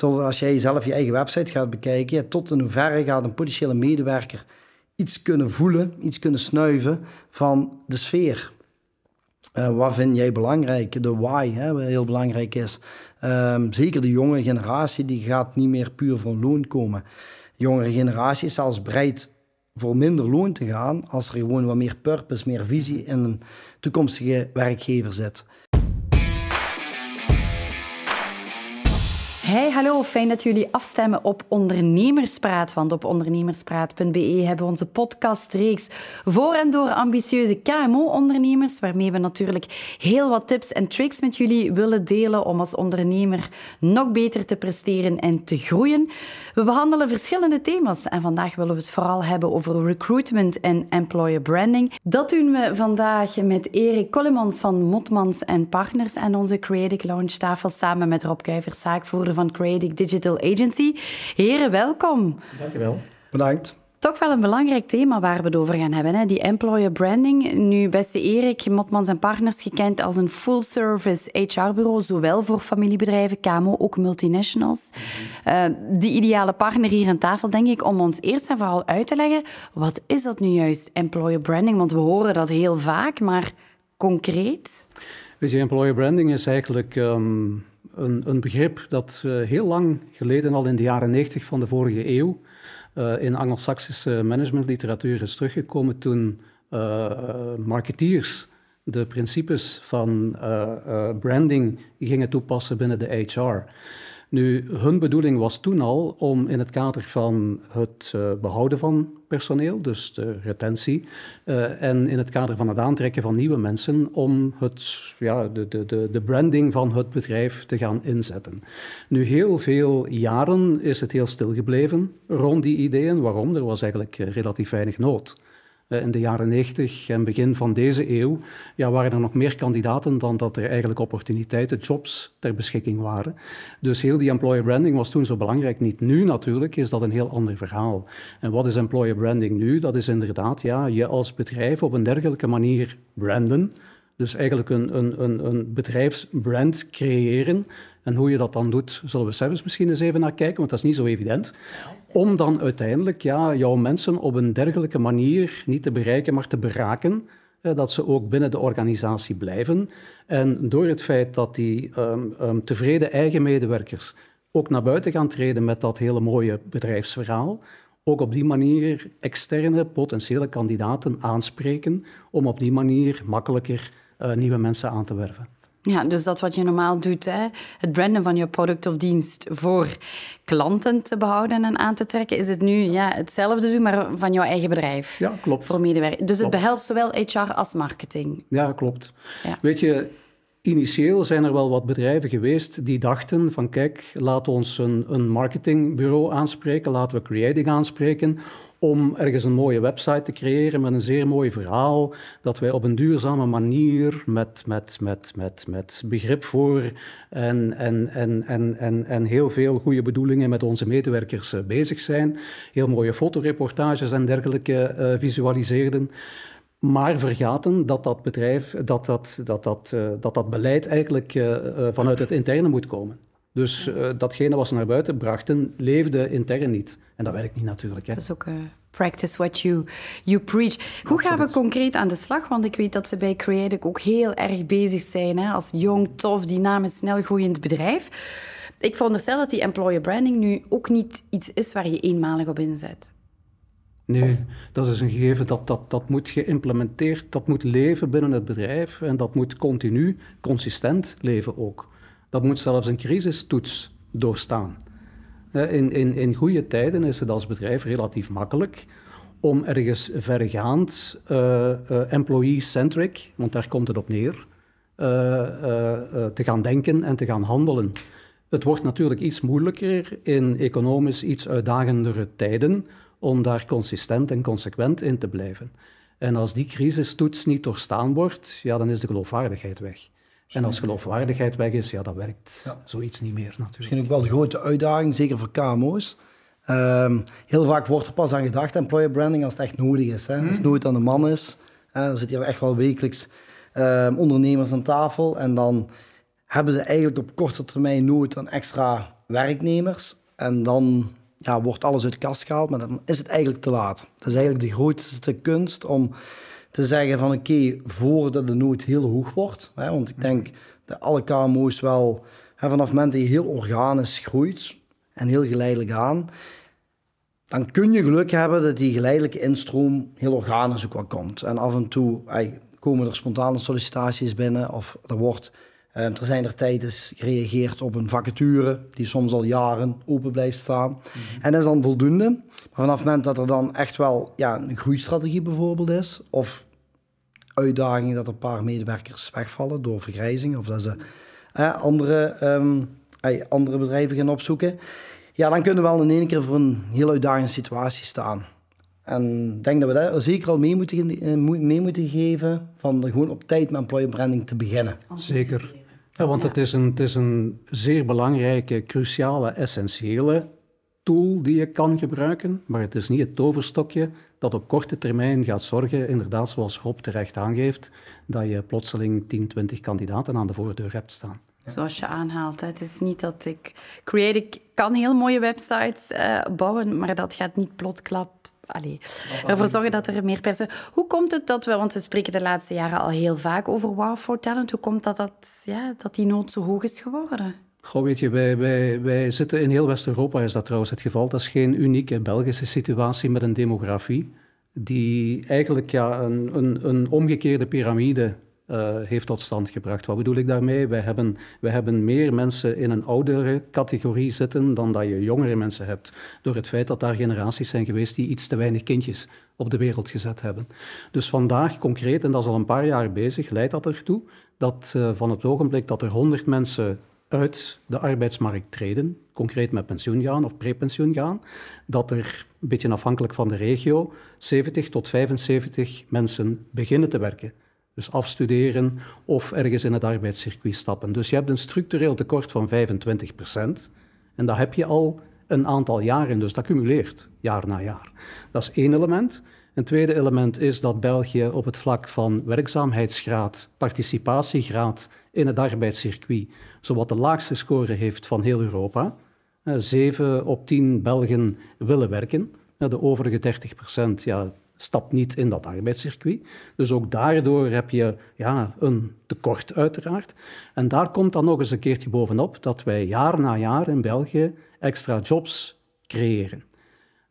tot als jij zelf je eigen website gaat bekijken, tot in hoeverre gaat een potentiële medewerker iets kunnen voelen, iets kunnen snuiven van de sfeer. Uh, wat vind jij belangrijk? De why, hè, wat heel belangrijk is. Um, zeker de jonge generatie, die gaat niet meer puur voor loon komen. De jongere generatie is zelfs bereid voor minder loon te gaan als er gewoon wat meer purpose, meer visie in een toekomstige werkgever zit. Hey, hallo, fijn dat jullie afstemmen op Ondernemerspraat. Want op ondernemerspraat.be hebben we onze podcastreeks voor en door ambitieuze KMO-ondernemers, waarmee we natuurlijk heel wat tips en tricks met jullie willen delen om als ondernemer nog beter te presteren en te groeien. We behandelen verschillende thema's en vandaag willen we het vooral hebben over recruitment en employer branding. Dat doen we vandaag met Erik Kollemans van Motmans Partners en onze Creative Launch tafel samen met Rob Kuivers, zaakvoerder van Creative Digital Agency. Heren, welkom. Dankjewel. Bedankt. Toch wel een belangrijk thema waar we het over gaan hebben, hè? die employer branding. Nu, beste Erik, Motmans en Partners gekend als een full-service HR-bureau, zowel voor familiebedrijven, KMO, ook multinationals. Uh, die ideale partner hier aan tafel, denk ik, om ons eerst en vooral uit te leggen, wat is dat nu juist, employer branding? Want we horen dat heel vaak, maar concreet? Weet je, employer branding is eigenlijk... Um een, een begrip dat uh, heel lang geleden, al in de jaren 90 van de vorige eeuw, uh, in Anglo-Saxische managementliteratuur is teruggekomen toen uh, marketeers de principes van branding gingen toepassen binnen de HR. Nu, hun bedoeling was toen al om in het kader van het behouden van personeel, dus de retentie, uh, en in het kader van het aantrekken van nieuwe mensen, om het, ja, de, de, de, de branding van het bedrijf te gaan inzetten. Nu, heel veel jaren is het heel stil gebleven rond die ideeën. Waarom? Er was eigenlijk uh, relatief weinig nood. Eh, in de jaren 90 en begin van deze eeuw ja, waren er nog meer kandidaten dan dat er eigenlijk opportuniteiten, jobs ter beschikking waren. Dus heel die employer branding was toen zo belangrijk niet. Nu natuurlijk is dat een heel ander verhaal. En wat is employer branding nu? Dat is inderdaad ja, je als bedrijf op een dergelijke manier branden. Dus eigenlijk een, een, een, een bedrijfsbrand creëren. En hoe je dat dan doet, zullen we zelfs misschien eens even naar kijken, want dat is niet zo evident om dan uiteindelijk ja, jouw mensen op een dergelijke manier niet te bereiken, maar te beraken. dat ze ook binnen de organisatie blijven. En door het feit dat die um, um, tevreden eigen medewerkers ook naar buiten gaan treden met dat hele mooie bedrijfsverhaal, ook op die manier externe potentiële kandidaten aanspreken om op die manier makkelijker uh, nieuwe mensen aan te werven. Ja, dus dat wat je normaal doet, hè, het branden van je product of dienst voor klanten te behouden en aan te trekken, is het nu ja, hetzelfde doen, maar van jouw eigen bedrijf. Ja, klopt. Voor medewerkers. Dus het behelst zowel HR als marketing. Ja, klopt. Ja. Weet je, initieel zijn er wel wat bedrijven geweest die dachten van kijk, laat ons een, een marketingbureau aanspreken, laten we creating aanspreken, om ergens een mooie website te creëren met een zeer mooi verhaal, dat wij op een duurzame manier met, met, met, met, met begrip voor en, en, en, en, en, en heel veel goede bedoelingen met onze medewerkers eh, bezig zijn. Heel mooie fotoreportages en dergelijke uh, visualiseerden. Maar vergaten dat dat bedrijf, dat dat, dat, dat, uh, dat, dat beleid eigenlijk vanuit het interne moet komen. Dus uh, datgene wat ze naar buiten brachten, leefde intern niet. En dat werkt niet natuurlijk. Hè. Dat is ook uh, practice what you, you preach. Hoe gaan we concreet aan de slag? Want ik weet dat ze bij Creative ook heel erg bezig zijn hè, als jong, tof, dynamisch, snel groeiend bedrijf. Ik veronderstel dat die employer branding nu ook niet iets is waar je eenmalig op inzet. Nee, dat is een gegeven dat, dat, dat moet geïmplementeerd, dat moet leven binnen het bedrijf en dat moet continu, consistent leven ook. Dat moet zelfs een crisistoets doorstaan. In, in, in goede tijden is het als bedrijf relatief makkelijk om ergens vergaand, uh, employee-centric, want daar komt het op neer, te gaan denken en te gaan handelen. Het wordt natuurlijk iets moeilijker in economisch iets uitdagendere tijden om daar consistent en consequent in te blijven. En als die crisistoets niet doorstaan wordt, ja, dan is de geloofwaardigheid weg. En als geloofwaardigheid weg is, ja, dat werkt zoiets niet meer natuurlijk. Misschien ook wel de grote uitdaging, zeker voor KMO's. Um, heel vaak wordt er pas aan gedacht, employer branding, als het echt nodig is. Hè? Als het mhm. nooit aan de man is. Hè? Dan zitten hier echt wel wekelijks um, ondernemers aan tafel. En dan hebben ze eigenlijk op korte termijn nooit een extra werknemers. En dan ja, wordt alles uit de kast gehaald, maar dan is het eigenlijk te laat. Dat is eigenlijk de grootste kunst om te zeggen van oké, voordat de nood heel hoog wordt. Hè, want ik denk dat alle KMO's wel, vanaf het moment dat je heel organisch groeit en heel geleidelijk aan, dan kun je geluk hebben dat die geleidelijke instroom heel organisch ook wel komt. En af en toe komen er spontane sollicitaties binnen of er wordt uh, er zijn er tijdens gereageerd op een vacature die soms al jaren open blijft staan. Mhm. En dat is dan voldoende. Maar vanaf het moment dat er dan echt wel ja, een groeistrategie bijvoorbeeld is, of uitdagingen dat er een paar medewerkers wegvallen door vergrijzing, of dat ze andere, um, andere bedrijven gaan opzoeken, ja, dan kunnen we wel in één keer voor een heel uitdagende situatie staan. En ik denk dat we daar zeker al mee moeten, eh, mee moeten geven van gewoon op tijd met employer branding te beginnen. Zeker. Ja, want Het, is een, het is een zeer belangrijke, cruciale, essentiële tool die je kan gebruiken, maar het is niet het toverstokje dat op korte termijn gaat zorgen, inderdaad zoals Rob terecht aangeeft, dat je plotseling 10, 20 kandidaten aan de voordeur hebt staan. Zoals je aanhaalt. Het is niet dat ik... Create, ik kan heel mooie websites uh, bouwen, maar dat gaat niet plotklap allee, ervoor zorgen dat er meer personen... Hoe komt het dat we, want we spreken de laatste jaren al heel vaak over Wow for Talent, hoe komt dat dat, ja, dat die nood zo hoog is geworden? Goh, weet je, wij, wij, wij zitten in heel West-Europa, is dat trouwens het geval. Dat is geen unieke Belgische situatie met een demografie die eigenlijk ja, een, een, een omgekeerde piramide uh, heeft tot stand gebracht. Wat bedoel ik daarmee? Wij hebben, wij hebben meer mensen in een oudere categorie zitten dan dat je jongere mensen hebt. Door het feit dat daar generaties zijn geweest die iets te weinig kindjes op de wereld gezet hebben. Dus vandaag concreet, en dat is al een paar jaar bezig, leidt dat ertoe dat uh, van het ogenblik dat er 100 mensen uit de arbeidsmarkt treden, concreet met pensioen gaan of prepensioen gaan, dat er, een beetje afhankelijk van de regio, 70 tot 75 mensen beginnen te werken. Dus afstuderen of ergens in het arbeidscircuit stappen. Dus je hebt een structureel tekort van 25 procent. En dat heb je al een aantal jaren, dus dat cumuleert jaar na jaar. Dat is één element. Een tweede element is dat België op het vlak van werkzaamheidsgraad, participatiegraad in het arbeidscircuit, zowat de laagste score heeft van heel Europa. Eh, zeven op tien Belgen willen werken. De overige 30 procent, ja, stapt niet in dat arbeidscircuit. Dus ook daardoor heb je ja, een tekort uiteraard. En daar komt dan nog eens een keertje bovenop dat wij jaar na jaar in België extra jobs creëren.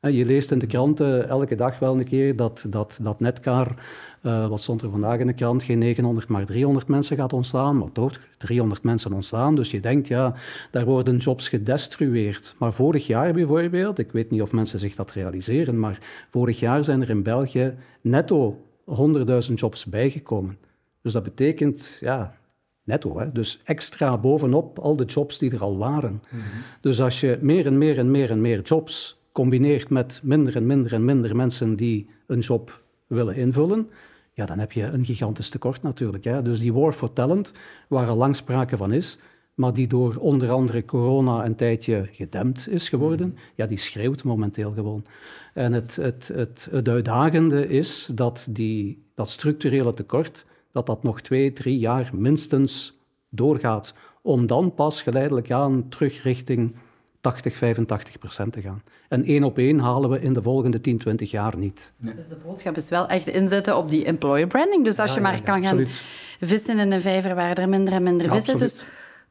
Je leest in de kranten elke dag wel een keer dat, dat, dat Netcar uh, wat stond er vandaag in de krant? Geen 900, maar 300 mensen gaat ontstaan. Maar toch, 300 mensen ontstaan. Dus je denkt, ja, daar worden jobs gedestrueerd. Maar vorig jaar bijvoorbeeld, ik weet niet of mensen zich dat realiseren, maar vorig jaar zijn er in België netto 100.000 jobs bijgekomen. Dus dat betekent, ja, netto, hè? dus extra bovenop al de jobs die er al waren. Mhm. Dus als je meer en meer en meer en meer jobs combineert met minder en minder en minder mensen die een job willen invullen, ja, dan heb je een gigantisch tekort natuurlijk. Hè. Dus die war for talent, waar al lang sprake van is, maar die door onder andere corona een tijdje gedempt is geworden, ja, die schreeuwt momenteel gewoon. En het, het, het, het uitdagende is dat die, dat structurele tekort, dat dat nog twee, drie jaar minstens doorgaat, om dan pas geleidelijk aan terug richting 80, 85 procent te gaan. En één op één halen we in de volgende 10, 20 jaar niet. Dus de boodschap is wel echt inzetten op die employer branding. Dus als je maar kan gaan vissen in een vijver waar er minder en minder vissen. Dus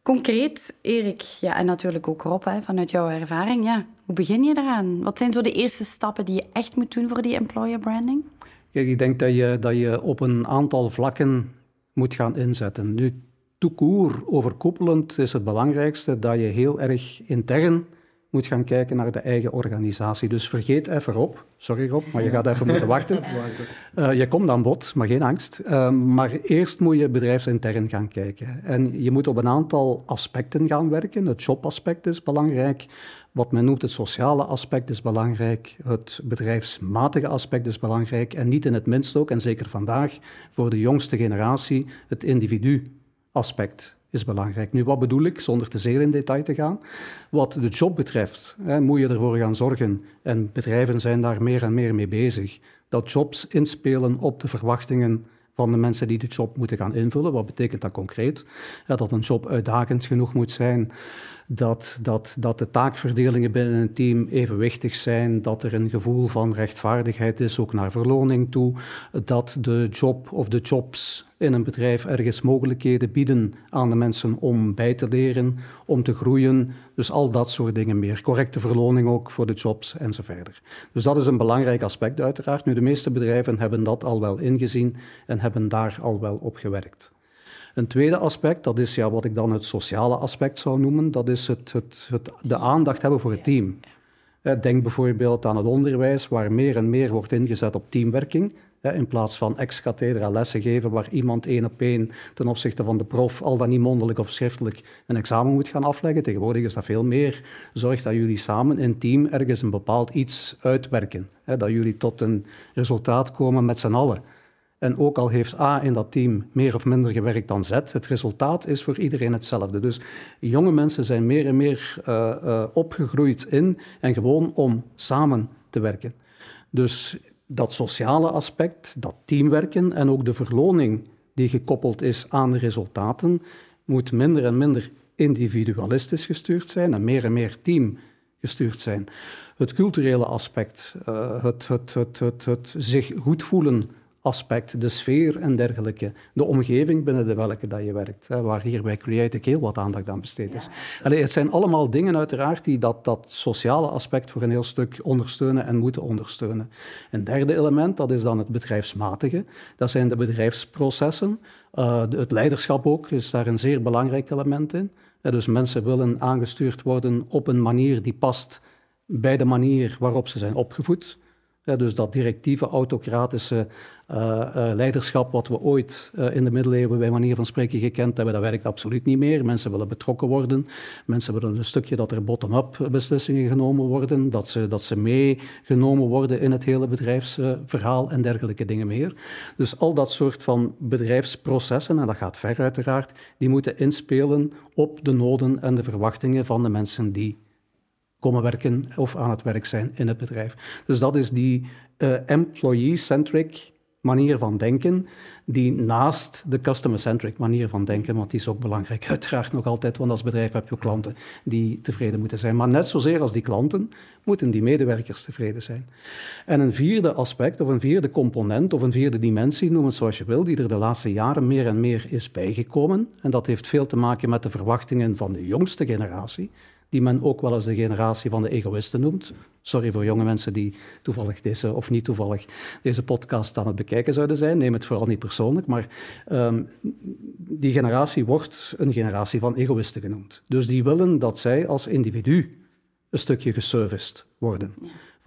concreet, Erik, ja, en natuurlijk ook Rob, hè, vanuit jouw ervaring, ja, hoe begin je eraan? Wat zijn zo de eerste stappen die je echt moet doen voor die employer branding? Kijk, ik denk dat je, dat je op een aantal vlakken moet gaan inzetten. Nu, toekoer overkoepelend is het belangrijkste dat je heel erg intern moet gaan kijken naar de eigen organisatie. Dus vergeet even Rob. Sorry Rob, maar je gaat even moeten wachten. Uh, je komt aan bod, maar geen angst. Uh, maar eerst moet je bedrijfsintern gaan kijken. En je moet op een aantal aspecten gaan werken. Het jobaspect is belangrijk. Wat men noemt het sociale aspect is belangrijk. Het bedrijfsmatige aspect is belangrijk. En niet in het minst ook, en zeker vandaag, voor de jongste generatie, het individu aspect is belangrijk. Nu, wat bedoel ik, zonder te zeer in detail te gaan? Wat de job betreft, hè, moet je ervoor gaan zorgen, en bedrijven zijn daar meer en meer mee bezig, dat jobs inspelen op de verwachtingen van de mensen die de job moeten gaan invullen. Wat betekent dat concreet? Dat een job uitdagend genoeg moet zijn, dat, dat, dat de taakverdelingen binnen een team evenwichtig zijn, dat er een gevoel van rechtvaardigheid is, ook naar verloning toe, dat de job of de jobs in een bedrijf ergens mogelijkheden bieden aan de mensen om bij te leren, om te groeien. Dus al dat soort dingen meer. Correcte verloning ook voor de jobs enzovoort. Dus dat is een belangrijk aspect uiteraard. Nu, de meeste bedrijven hebben dat al wel ingezien en hebben daar al wel op gewerkt. Een tweede aspect, dat is ja, wat ik dan het sociale aspect zou noemen, dat is het, het, het de aandacht hebben voor het team. Denk bijvoorbeeld aan het onderwijs, waar meer en meer wordt ingezet op teamwerking. In plaats van ex-cathedra lessen geven waar iemand één op één ten opzichte van de prof, al dan niet mondelijk of schriftelijk, een examen moet gaan afleggen. Tegenwoordig is dat veel meer. Zorg dat jullie samen in team ergens een bepaald iets uitwerken. Dat jullie tot een resultaat komen met z'n allen. En ook al heeft A in dat team meer of minder gewerkt dan Z, het resultaat is voor iedereen hetzelfde. Dus jonge mensen zijn meer en meer uh, uh, opgegroeid in en gewoon om samen te werken. Dus dat sociale aspect, dat teamwerken en ook de verloning die gekoppeld is aan de resultaten, moet minder en minder individualistisch gestuurd zijn en meer en meer team gestuurd zijn. Het culturele aspect, het, het, het, het, het zich goed voelen aspect, de sfeer en dergelijke. De omgeving binnen de welke dat je werkt, hè, waar hier bij Creative heel wat aandacht aan besteed is. Ja. het zijn allemaal dingen uiteraard die dat, dat sociale aspect voor een heel stuk ondersteunen en moeten ondersteunen. Een derde element, dat is dan het bedrijfsmatige. Dat zijn de bedrijfsprocessen. Uh, het leiderschap ook is daar een zeer belangrijk element in. dus mensen willen aangestuurd worden op een manier die past bij de manier waarop ze zijn opgevoed. dus dat directieve, autocratische leiderschap wat we ooit uh, in de middeleeuwen bij manier van spreken gekend hebben, dat werkt absoluut niet meer. Mensen willen betrokken worden. Mensen willen een stukje dat er bottom-up beslissingen genomen worden, dat ze, dat ze meegenomen worden in het hele bedrijfsverhaal en dergelijke dingen meer. Dus al dat soort van bedrijfsprocessen, en dat gaat ver uiteraard, die moeten inspelen op de noden en de verwachtingen van de mensen die komen werken of aan het werk zijn in het bedrijf. Dus dat is die employee-centric manier van denken, die naast de customer-centric manier van denken, want die is ook belangrijk uiteraard nog altijd, want als bedrijf heb je klanten die tevreden moeten zijn. Maar net zozeer als die klanten, moeten die medewerkers tevreden zijn. En een vierde aspect, of een vierde component, of een vierde dimensie, noem het zoals je wil, die er de laatste jaren meer en meer is bijgekomen, en dat heeft veel te maken met de verwachtingen van de jongste generatie, die men ook wel eens de generatie van de egoïsten noemt. Sorry voor jonge mensen die toevallig deze, of niet toevallig, deze podcast aan het bekijken zouden zijn. Neem het vooral niet persoonlijk, maar um, die generatie wordt een generatie van egoïsten genoemd. Dus die willen dat zij als individu een stukje geserviced worden.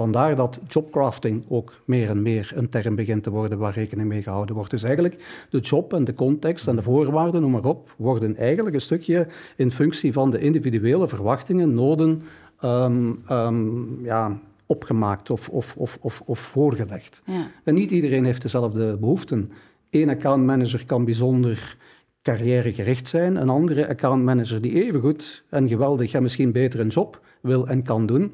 Vandaar dat jobcrafting ook meer en meer een term begint te worden waar rekening mee gehouden wordt. Dus eigenlijk de job en de context en de voorwaarden, noem maar op, worden eigenlijk een stukje in functie van de individuele verwachtingen, noden, um, um, ja, opgemaakt of, of, of, of, of voorgelegd. Ja. En niet iedereen heeft dezelfde behoeften. Eén accountmanager kan bijzonder carrièregericht zijn, een andere accountmanager die evengoed en geweldig en misschien beter een job wil en kan doen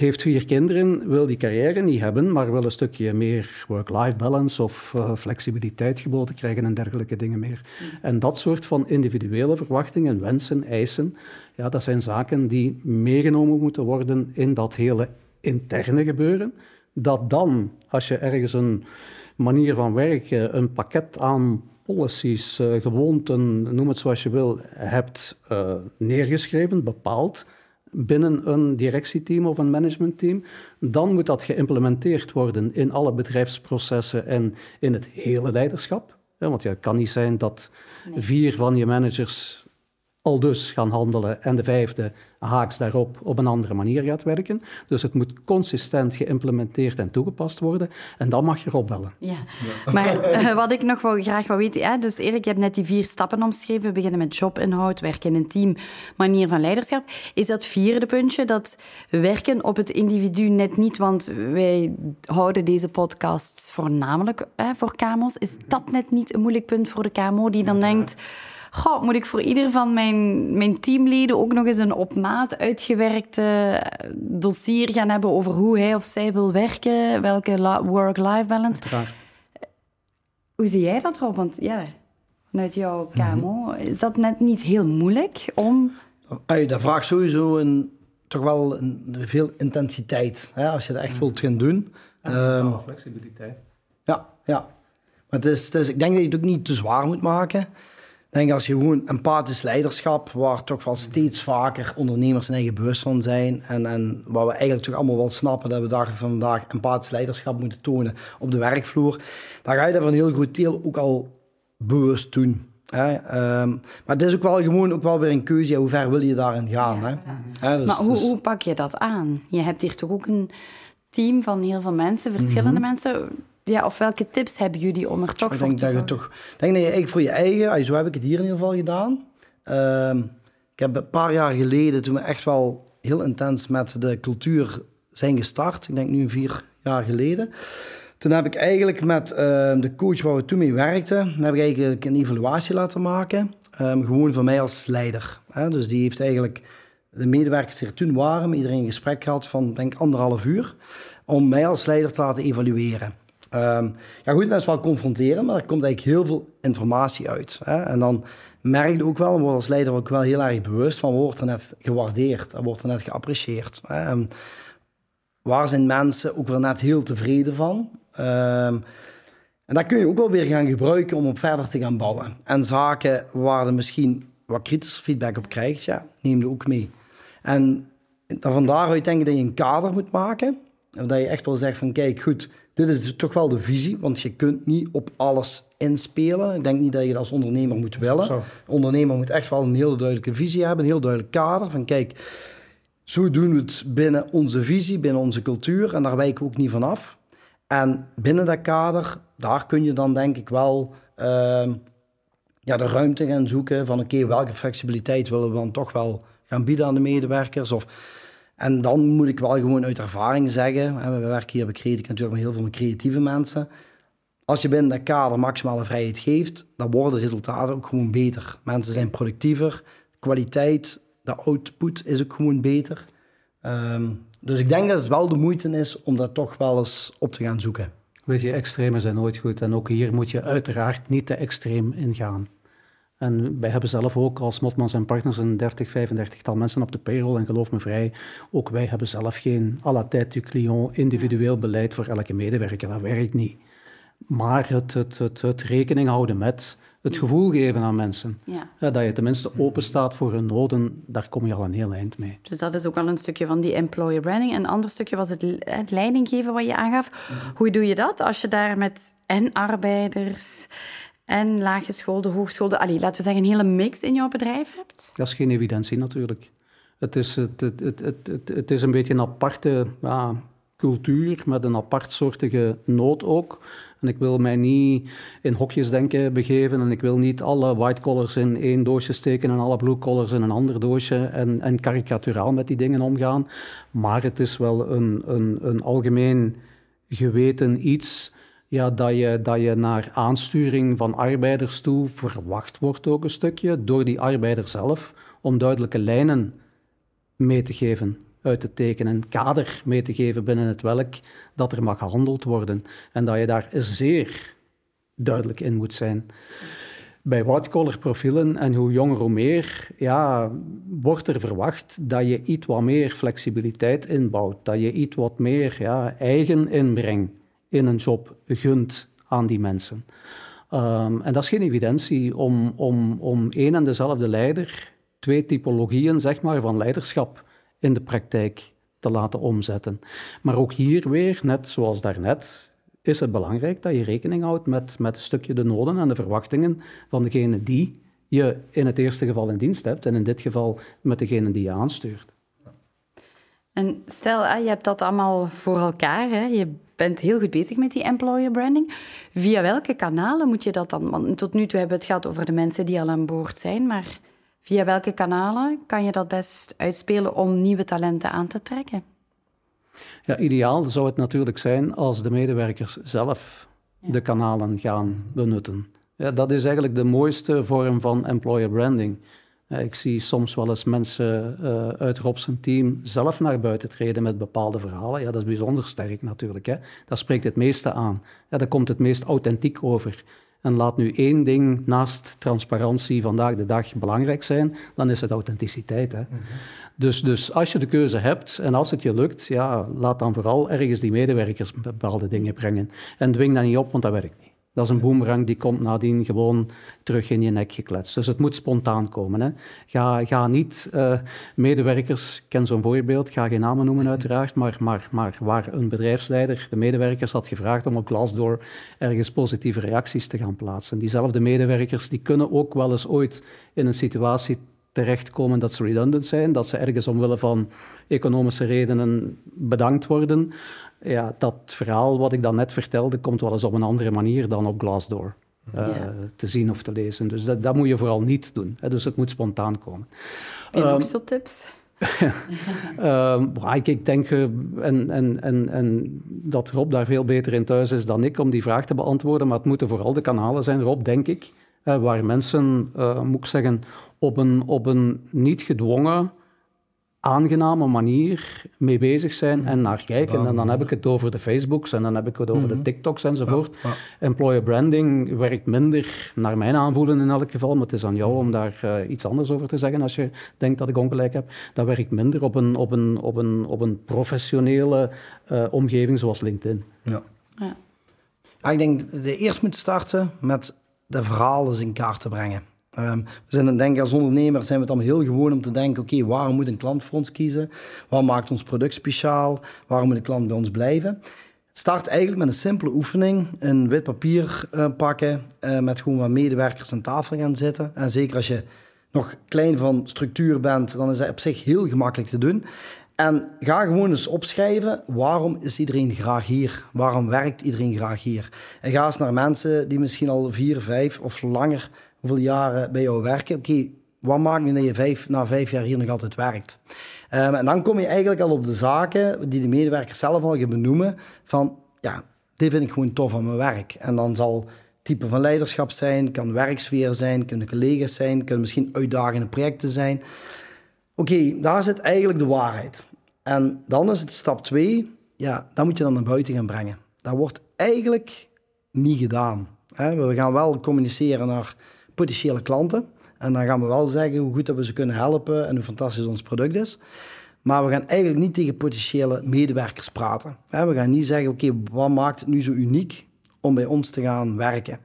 heeft vier kinderen, wil die carrière niet hebben, maar wil een stukje meer work-life balance of uh, flexibiliteit geboden krijgen en dergelijke dingen meer. Mm. En dat soort van individuele verwachtingen, wensen, eisen, ja, dat zijn zaken die meegenomen moeten worden in dat hele interne gebeuren. Dat dan, als je ergens een manier van werken, een pakket aan policies, uh, gewoonten, noem het zoals je wil, hebt uh, neergeschreven, bepaald, binnen een directieteam of een managementteam, dan moet dat geïmplementeerd worden in alle bedrijfsprocessen en in het hele leiderschap. Want ja, het kan niet zijn dat vier van je managers al dus gaan handelen en de vijfde haaks daarop op een andere manier gaat werken. Dus het moet consistent geïmplementeerd en toegepast worden en dan mag je erop bellen. Ja, maar uh, wat ik nog wel graag wil weten, hè, dus Erik, je hebt net die vier stappen omschreven. We beginnen met jobinhoud, werken in een team, manier van leiderschap. Is dat vierde puntje, dat werken op het individu net niet, want wij houden deze podcasts voornamelijk hè, voor KMO's. Is dat net niet een moeilijk punt voor de KMO die dan denkt goh, moet ik voor ieder van mijn, mijn teamleden ook nog eens een op maat uitgewerkte dossier gaan hebben over hoe hij of zij wil werken, welke work-life balance. Uiteraard. Hoe zie jij dat, Rob? Want ja, vanuit jouw KMO, is dat net niet heel moeilijk om Dat vraagt sowieso een, toch wel een, veel intensiteit. Hè, als je dat echt wilt gaan doen. Um, flexibiliteit. Ja, ja. Maar het is, het is, ik denk dat je het ook niet te zwaar moet maken. Denk als je gewoon empathisch leiderschap, waar toch wel steeds vaker ondernemers zijn eigen bewust van zijn. En, en waar we eigenlijk toch allemaal wel snappen dat we van vandaag empathisch leiderschap moeten tonen op de werkvloer. Dan ga je daar van een heel groot deel ook al bewust doen. Hè? Ehm, maar het is ook wel gewoon ook wel weer een keuze. hoe ver wil je daarin gaan? hè? hè? Dus, maar hoe, dus- hoe pak je dat aan? Je hebt hier toch ook een team van heel veel mensen, verschillende mhm. mensen. Ja, of welke tips hebben jullie om er toch ik denk dat je toch, ik denk dat je eigenlijk voor je eigen, zo heb ik het hier in ieder geval gedaan. Ehm, ik heb een paar jaar geleden, toen we echt wel heel intens met de cultuur zijn gestart, ik denk nu vier jaar geleden. Toen heb ik eigenlijk met ehm, de coach waar we toen mee werkten, heb ik eigenlijk een evaluatie laten maken. Um, gewoon voor mij als leider. Hè? Dus die heeft eigenlijk de medewerkers die er toen waren, met iedereen een gesprek gehad van denk anderhalf uur, om mij als leider te laten evalueren. Um, ja goed, dat is wel confronteren, maar er komt eigenlijk heel veel informatie uit. Hè? En dan merk je ook wel, wordt als leider ook wel heel erg bewust van, wordt er net gewaardeerd, er wordt er net geapprecieerd. Hè? waar zijn mensen ook weer net heel tevreden van? Um, en dat kun je ook wel weer gaan gebruiken om op verder te gaan bouwen. En zaken waar je misschien wat kritische feedback op krijgt, ja, neem je ook mee. En dan van daaruit denk ik dat je een kader moet maken. En dat je echt wel zegt van, kijk, goed, dit is toch wel de visie, want je kunt niet op alles inspelen. Ik denk niet dat je dat als ondernemer moet willen. Ondernemer moet echt wel een heel duidelijke visie hebben, een heel duidelijk kader. Van kijk, zo doen we het binnen onze visie, binnen onze cultuur. En daar wijken we ook niet van af. En binnen dat kader, daar kun je dan denk ik wel uh, ja, de ruimte gaan zoeken van oké, welke flexibiliteit willen we dan toch wel gaan bieden aan de medewerkers? Of, en dan moet ik wel gewoon uit ervaring zeggen, we werken hier bij Creative natuurlijk met heel veel creatieve mensen. Als je binnen dat kader maximale vrijheid geeft, dan worden de resultaten ook gewoon beter. Mensen zijn productiever, de kwaliteit, de output is ook gewoon beter. Um, dus ik denk dat het wel de moeite is om dat toch wel eens op te gaan zoeken. Weet je, extremen zijn nooit goed. En ook hier moet je uiteraard niet te extreem ingaan. En wij hebben zelf ook als Motmans en Partners een 30, 35 tal mensen op de payroll. En geloof me vrij, ook wij hebben zelf geen à la tête du client individueel beleid voor elke medewerker. Dat werkt niet. Maar het, het, het, het rekening houden met het gevoel geven aan mensen. Ja. dat je tenminste open staat voor hun noden, daar kom je al een heel eind mee. Dus dat is ook al een stukje van die employer branding. Een ander stukje was het, het leidinggeven wat je aangaf. Hoe doe je dat als je daar met en arbeiders en laaggeschoolde, hogeschoolde, allee, laten we zeggen een hele mix in jouw bedrijf hebt? Dat is geen evidentie natuurlijk. Het is, het, het, het, het, het is een beetje een aparte ja, cultuur met een apartsoortige nood ook. En ik wil mij niet in hokjes denken begeven en ik wil niet alle white collars in één doosje steken en alle blue collars in een ander doosje en, en karikaturaal met die dingen omgaan. Maar het is wel een, een, een algemeen geweten iets ja, dat, je, dat je naar aansturing van arbeiders toe verwacht wordt ook een stukje door die arbeider zelf om duidelijke lijnen mee te geven uit te tekenen, een kader mee te geven binnen het welk dat er mag gehandeld worden. En dat je daar zeer duidelijk in moet zijn. Bij white-collar profielen, en hoe jonger hoe meer, ja, wordt er verwacht dat je iets wat meer flexibiliteit inbouwt. Dat je iets wat meer ja, eigen inbreng in een job gunt aan die mensen. Um, en dat is geen evidentie om, om, om één en dezelfde leider, twee typologieën zeg maar, van leiderschap in de praktijk te laten omzetten. Maar ook hier weer, net zoals daarnet, is het belangrijk dat je rekening houdt met, met een stukje de noden en de verwachtingen van degene die je in het eerste geval in dienst hebt en in dit geval met degene die je aanstuurt. En stel, je hebt dat allemaal voor elkaar. Hè? Je bent heel goed bezig met die employer branding. Via welke kanalen moet je dat dan? Want tot nu toe hebben we het gehad over de mensen die al aan boord zijn, maar Via welke kanalen kan je dat best uitspelen om nieuwe talenten aan te trekken? Ja, ideaal zou het natuurlijk zijn als de medewerkers zelf de kanalen gaan benutten. Ja, dat is eigenlijk de mooiste vorm van employer branding. Ik zie soms wel eens mensen uh, uit Rob's team zelf naar buiten treden met bepaalde verhalen. Ja, dat is bijzonder sterk natuurlijk. Hè. Dat spreekt het meeste aan. Ja, daar komt het meest authentiek over. En laat nu één ding naast transparantie vandaag de dag belangrijk zijn, dan is het authenticiteit. Hè? Dus, dus als je de keuze hebt en als het je lukt, ja, laat dan vooral ergens die medewerkers bepaalde dingen brengen. En dwing dat niet op, want dat werkt niet. Dat is een boemerang die komt nadien gewoon terug in je nek gekletst. Dus het moet spontaan komen. Hè. Ga, ga niet uh, medewerkers, ik ken zo'n voorbeeld, ga geen namen noemen uiteraard, maar, maar, maar waar een bedrijfsleider de medewerkers had gevraagd om op Glassdoor ergens positieve reacties te gaan plaatsen. Diezelfde medewerkers die kunnen ook wel eens ooit in een situatie terechtkomen dat ze redundant zijn, dat ze ergens omwille van economische redenen bedankt worden. Ja, dat verhaal wat ik dan net vertelde, komt wel eens op een andere manier dan op Glassdoor. Uh, te zien of te lezen. Dus dat, dat moet je vooral niet doen. Hè. Dus het moet spontaan komen. En um, ook zo tips? um, ik, ik, denk uh, en, en, en, en dat Rob daar veel beter in thuis is dan ik om die vraag te beantwoorden. Maar het moeten vooral de kanalen zijn, Rob, denk ik, uh, waar mensen, uh, moet ik zeggen, op een, op een niet gedwongen, aangename manier mee bezig zijn en naar kijken. En dan heb ik het over de Facebooks en dan heb ik het over de mhm. TikToks enzovoort. Employer branding werkt minder, naar mijn aanvoelen in elk geval, maar het is aan jou om daar uh, iets anders over te zeggen als je denkt dat ik ongelijk heb. Dat werkt minder op een, op een, op een, op een professionele uh, omgeving zoals LinkedIn. Ja. Ja. ja. ik denk dat je eerst moet starten met de verhalen in kaart te brengen. Um, we zijn denk ik als ondernemer zijn we allemaal heel gewoon om te denken, oké, waarom moet een klant voor ons kiezen? Wat maakt ons product speciaal? Waarom moet een klant bij ons blijven? Start eigenlijk met een simpele oefening. Een wit papier uh, pakken, uh, met gewoon wat medewerkers aan tafel gaan zitten. En zeker als je nog klein van structuur bent, dan is dat op zich heel gemakkelijk te doen. En ga gewoon eens opschrijven, waarom is iedereen graag hier? Waarom werkt iedereen graag hier? En ga eens naar mensen die misschien al vier, vijf of langer hoeveel jaren bij jou werken. Oké, wat maakt nu dat je vijf, na vijf jaar hier nog altijd werkt? Um, en dan kom je eigenlijk al op de zaken die de medewerkers zelf al gaan benoemen. Van, ja, dit vind ik gewoon tof aan mijn werk. En dan zal type van leiderschap zijn, kan werksfeer zijn, kunnen collega's zijn, kunnen misschien uitdagende projecten zijn. Oké, daar zit eigenlijk de waarheid. En dan is het stap twee, ja, dat moet je dan naar buiten gaan brengen. Dat wordt eigenlijk niet gedaan. We gaan wel communiceren naar potentiële klanten. En dan gaan we wel zeggen hoe goed dat we ze kunnen helpen en hoe fantastisch ons product is. Maar we gaan eigenlijk niet tegen potentiële medewerkers praten. We gaan niet zeggen, oké, wat maakt het nu zo uniek om bij ons te gaan werken?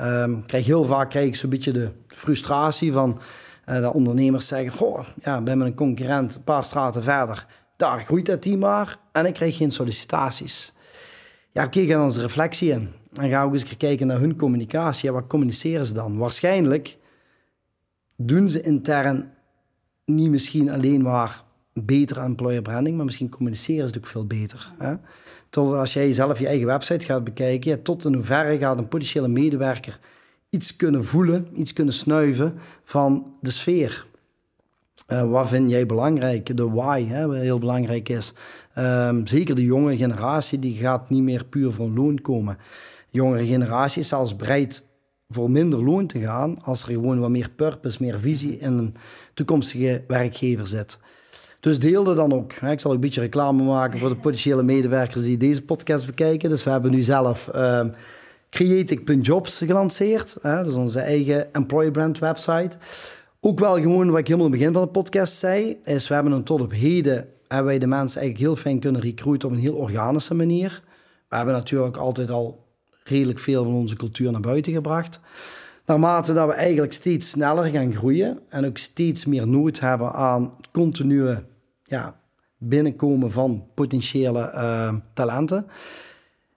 Um, krijg heel vaak krijg ik zo'n beetje de frustratie van uh, dat ondernemers zeggen, goh, ja, bij mijn concurrent een paar straten verder, daar groeit dat team maar en ik krijg geen sollicitaties. Ja, oké, okay, onze reflectie in. En ga ook eens kijken naar hun communicatie. Wat communiceren ze dan? Waarschijnlijk doen ze intern niet misschien alleen maar beter employer branding, maar misschien communiceren ze ook veel beter. Hè? Tot als jij zelf je eigen website gaat bekijken, ja, tot in hoeverre gaat een potentiële medewerker iets kunnen voelen, iets kunnen snuiven van de sfeer. Uh, wat vind jij belangrijk? De why, hè, wat heel belangrijk is. Um, zeker de jonge generatie, die gaat niet meer puur voor loon komen jongere generatie zelfs bereid voor minder loon te gaan als er gewoon wat meer purpose, meer visie in een toekomstige werkgever zit. Dus deelde dan ook. Ik zal ook een beetje reclame maken voor de potentiële medewerkers die deze podcast bekijken. Dus we hebben nu zelf uh, Creative.jobs gelanceerd. Hè? Dus onze eigen employer brand website. Ook wel gewoon wat ik helemaal in het begin van de podcast zei, is we hebben een tot op heden hebben wij de mensen eigenlijk heel fijn kunnen recruiten op een heel organische manier. We hebben natuurlijk altijd al redelijk veel van onze cultuur naar buiten gebracht. Naarmate dat we eigenlijk steeds sneller gaan groeien en ook steeds meer nood hebben aan continue ja, binnenkomen van potentiële uh, talenten,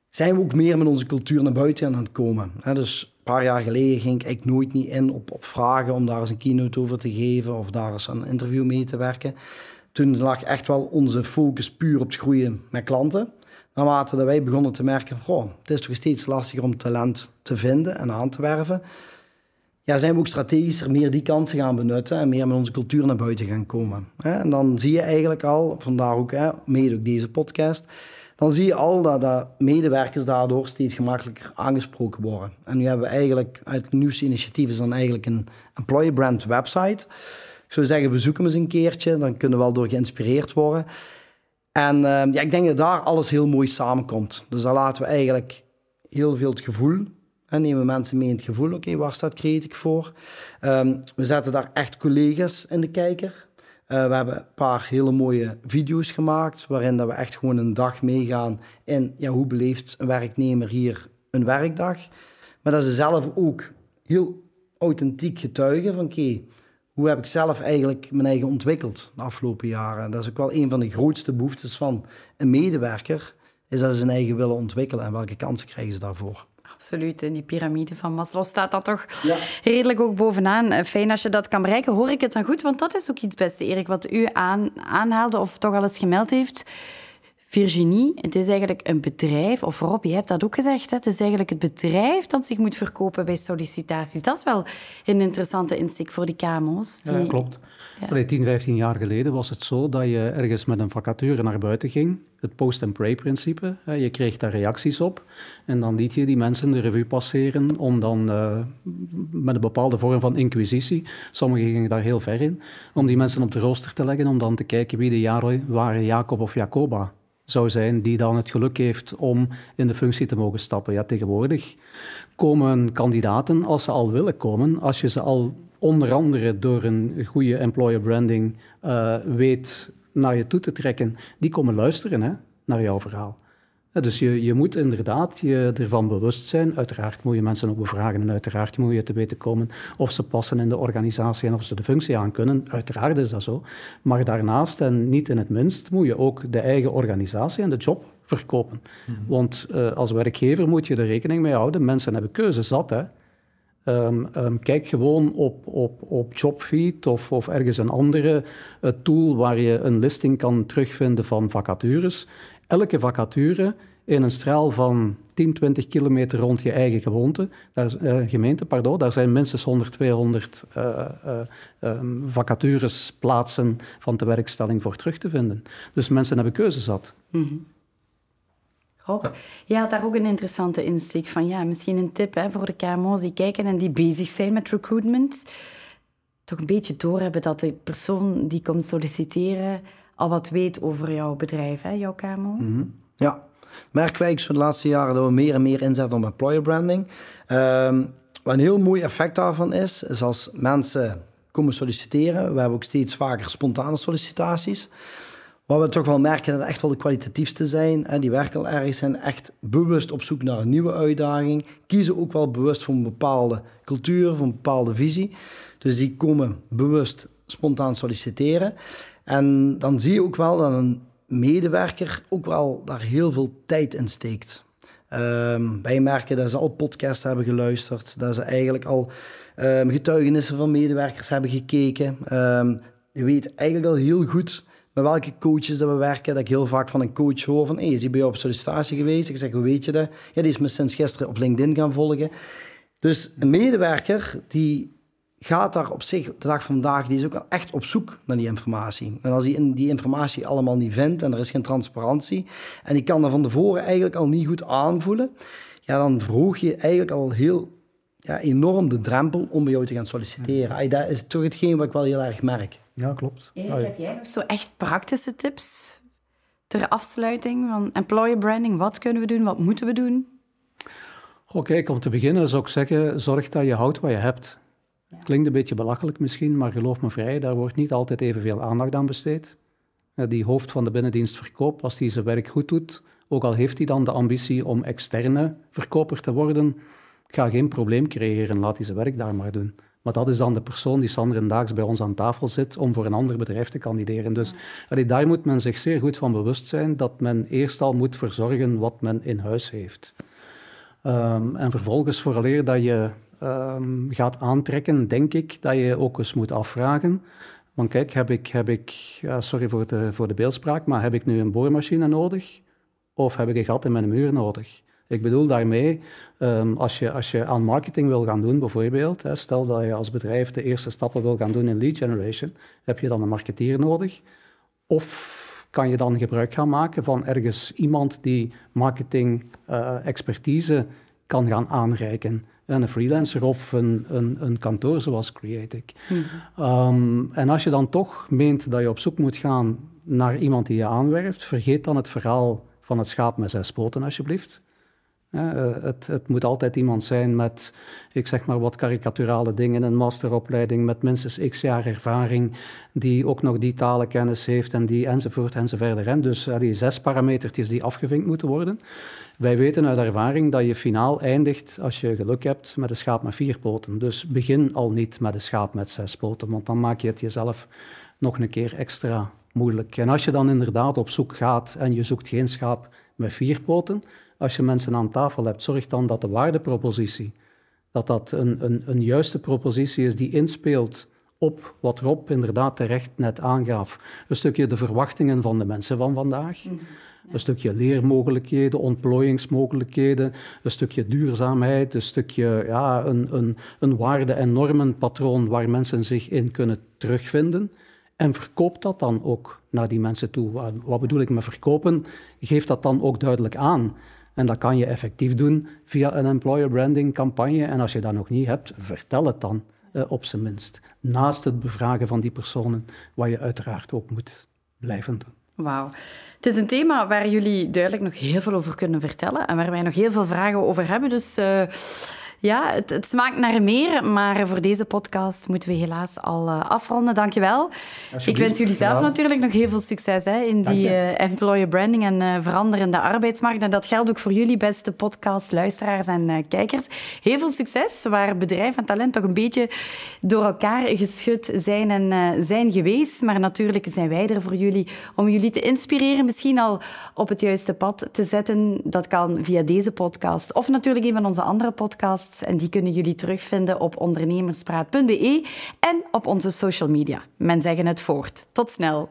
zijn we ook meer met onze cultuur naar buiten aan het komen. dus een paar jaar geleden ging ik nooit niet in op, op vragen om daar eens een keynote over te geven of daar eens een interview mee te werken. Toen lag echt wel onze focus puur op het groeien met klanten naarmate dat wij begonnen te merken van, goh, het is toch steeds lastiger om talent te vinden en aan te werven, ja, zijn we ook strategischer meer die kansen gaan benutten en meer met onze cultuur naar buiten gaan komen. En dan zie je eigenlijk al, vandaar ook, mede ook deze podcast, dan zie je al dat, dat medewerkers daardoor steeds gemakkelijker aangesproken worden. En nu hebben we eigenlijk, uit het nieuwste initiatief dan eigenlijk een employer brand website. Ik zou zeggen, bezoek hem eens een keertje, dan kunnen we wel door geïnspireerd worden. En uh, ja, ik denk dat daar alles heel mooi samenkomt. Dus daar laten we eigenlijk heel veel het gevoel En nemen mensen mee in het gevoel, oké, waar staat Creative voor? Ehm, we zetten daar echt collega's in de kijker. Uh, we hebben een paar hele mooie video's gemaakt, waarin dat we echt gewoon een dag meegaan in ja, hoe beleeft een werknemer hier een werkdag. Maar dat ze zelf ook heel authentiek getuigen van oké, hoe heb ik zelf eigenlijk mijn eigen ontwikkeld de afgelopen jaren. Dat is ook wel een van de grootste behoeftes van een medewerker, is dat ze zijn eigen willen ontwikkelen en welke kansen krijgen ze daarvoor. Absoluut. In die piramide van Maslow staat dat toch redelijk ook bovenaan. Eh, fijn als je dat kan bereiken. Hoor ik het dan goed? Want dat is ook iets beste, Erik, wat u aan, aanhaalde of toch al eens gemeld heeft. Virginie, het is eigenlijk een bedrijf, of Rob, je hebt dat ook gezegd, hè? het is eigenlijk het bedrijf dat zich moet verkopen bij sollicitaties. Dat is wel een interessante insteek voor die KMO's. Die... Ja, klopt. Ja. 10, 15 jaar geleden was het zo dat je ergens met een vacature naar buiten ging. Het post-and-pray-principe. Je kreeg daar reacties op. En dan liet je die mensen de revue passeren om dan uh, met een bepaalde vorm van inquisitie, sommigen gingen daar heel ver in, om die mensen op de rooster te leggen, om dan te kijken wie de jaren waren Jacob of Jacoba zou zijn die dan het geluk heeft om in de functie te mogen stappen. Ja, tegenwoordig komen kandidaten, als ze al willen komen, als je ze al onder andere door een goede employer branding uh, weet naar je toe te trekken, die komen luisteren hè, naar jouw verhaal. Dus je, je moet inderdaad je ervan bewust zijn. Uiteraard moet je mensen ook bevragen en uiteraard moet je te weten komen of ze passen in de organisatie en of ze de functie aan kunnen. Uiteraard is dat zo. Maar daarnaast en niet in het minst moet je ook de eigen organisatie en de job verkopen. Mhm. Want uh, als werkgever moet je er rekening mee houden. Mensen hebben keuze zat. Hè. Um, um, kijk gewoon op, op, op Jobfeed of, of ergens een andere uh, tool waar je een listing kan terugvinden van vacatures elke vacature in een straal van 10, 20 kilometer rond je eigen gewoonte, daar, uh, gemeente. Pardon, daar zijn minstens 100, 200 uh, uh, vacatures plaatsen van de werkstelling voor terug te vinden. Dus mensen hebben keuze zat. Mm je had daar ook een interessante insteek van. Ja, misschien een tip hè, voor de KMO's die kijken en die bezig zijn met recruitment. Toch een beetje doorhebben dat de persoon die komt solliciteren al wat weet over jouw bedrijf, hè, jouw KMO? Mhm. Ja, merken wij de laatste jaren dat we meer en meer inzetten op employer branding. Um, wat een heel mooi effect daarvan is, is als mensen komen solliciteren. We hebben ook steeds vaker spontane sollicitaties. Wat we toch wel merken dat echt wel de kwalitatiefste zijn. Hè, die werken al ergens, zijn echt bewust op zoek naar een nieuwe uitdaging. Kiezen ook wel bewust voor een bepaalde cultuur, voor een bepaalde visie. Dus die komen bewust spontaan solliciteren. En dan zie je ook wel dat een medewerker ook wel daar heel veel tijd in steekt. Um, wij merken dat ze al podcasts hebben geluisterd, dat ze eigenlijk al um, getuigenissen van medewerkers hebben gekeken. Um, je weet eigenlijk al heel goed met welke coaches dat we werken. Dat ik heel vaak van een coach hoor van, hey, is hij bij jou op sollicitatie geweest? Ik zeg, hoe weet je dat? Ja, die is me sinds gisteren op LinkedIn gaan volgen. Dus een medewerker die gaat daar op zich, de dag van vandaag, die is ook echt op zoek naar die informatie. En als hij die informatie allemaal niet vindt en er is geen transparantie en die kan dat van tevoren eigenlijk al niet goed aanvoelen, ja, dan verhoog je eigenlijk al heel ja, enorm de drempel om bij jou te gaan solliciteren. Dat is toch hetgeen wat ik wel heel erg merk. Ja, klopt. heb jij nog zo echt praktische tips ter afsluiting van employer branding? Wat kunnen we doen? Wat moeten we doen? Oké, om te beginnen zou ik zeggen, zorg dat je houdt wat je hebt. Klinkt een beetje belachelijk misschien, maar geloof me vrij, daar wordt niet altijd evenveel aandacht aan besteed. Die hoofd van de binnendienst verkoopt, als hij zijn werk goed doet, ook al heeft hij dan de ambitie om externe verkoper te worden, ga geen probleem creëren, laat hij zijn werk daar maar doen. Maar dat is dan de persoon die Daags bij ons aan tafel zit om voor een ander bedrijf te kandideren. Dus allee, daar moet men zich zeer goed van bewust zijn dat men eerst al moet verzorgen wat men in huis heeft. Um, en vervolgens, vooraleer dat je um, gaat aantrekken, denk ik dat je ook eens moet afvragen. Want kijk, heb ik, heb ik sorry voor de, voor de beeldspraak, maar heb ik nu een boormachine nodig? Of heb ik een gat in mijn muur nodig? Ik bedoel daarmee, um, als, je, als je aan marketing wil gaan doen, bijvoorbeeld, hè, stel dat je als bedrijf de eerste stappen wil gaan doen in lead generation, heb je dan een marketeer nodig? Of kan je dan gebruik gaan maken van ergens iemand die marketing uh, expertise kan gaan aanreiken? Een freelancer of een, een, een kantoor zoals Creatic. Mm en als je dan toch meent dat je op zoek moet gaan naar iemand die je aanwerft, vergeet dan het verhaal van het schaap met zes poten, alsjeblieft. Het, het, moet altijd iemand zijn met, ik zeg maar wat karikaturale dingen, een masteropleiding met minstens x jaar ervaring, die ook nog die talenkennis heeft en die enzovoort enzovoort. En dus die zes parametertjes die afgevinkt moeten worden. Wij weten uit ervaring dat je finaal eindigt, als je geluk hebt, met een schaap met vier poten. Dus begin al niet met een schaap met zes poten, want dan maak je het jezelf nog een keer extra moeilijk. En als je dan inderdaad op zoek gaat en je zoekt geen schaap met vier poten, als je mensen aan tafel hebt, zorg dan dat de waardepropositie, dat dat een, een, een juiste propositie is die inspeelt op wat Rob inderdaad terecht net aangaf. Een stukje de verwachtingen van de mensen van vandaag. Mhm. Een stukje leermogelijkheden, ontplooiingsmogelijkheden, een stukje duurzaamheid, een stukje ja, een, een, een waarde- en normenpatroon waar mensen zich in kunnen terugvinden. En verkoop dat dan ook naar die mensen toe. Wat bedoel ik met verkopen? Geef dat dan ook duidelijk aan. En dat kan je effectief doen via een employer branding campagne. En als je dat nog niet hebt, vertel het dan uh, op zijn minst. Naast het bevragen van die personen, wat je uiteraard ook moet blijven doen. Wauw. Het is een thema waar jullie duidelijk nog heel veel over kunnen vertellen en waar wij nog heel veel vragen over hebben. Dus uh, ja, het, het, smaakt naar meer, maar voor deze podcast moeten we helaas al uh, afronden. Dankjewel. Ik wens jullie zelf natuurlijk nog heel veel succes hè, in die uh, employer branding en uh, veranderende arbeidsmarkt. En dat geldt ook voor jullie, beste podcast-luisteraars en kijkers. Heel veel succes, waar bedrijf en talent toch een beetje door elkaar geschud zijn en zijn geweest. Maar natuurlijk zijn wij er voor jullie om jullie te inspireren, misschien al op het juiste pad te zetten. Dat kan via deze podcast of natuurlijk een van onze andere En die kunnen jullie terugvinden op ondernemerspraat.be en op onze social media. Men zeggen het voort. Tot snel.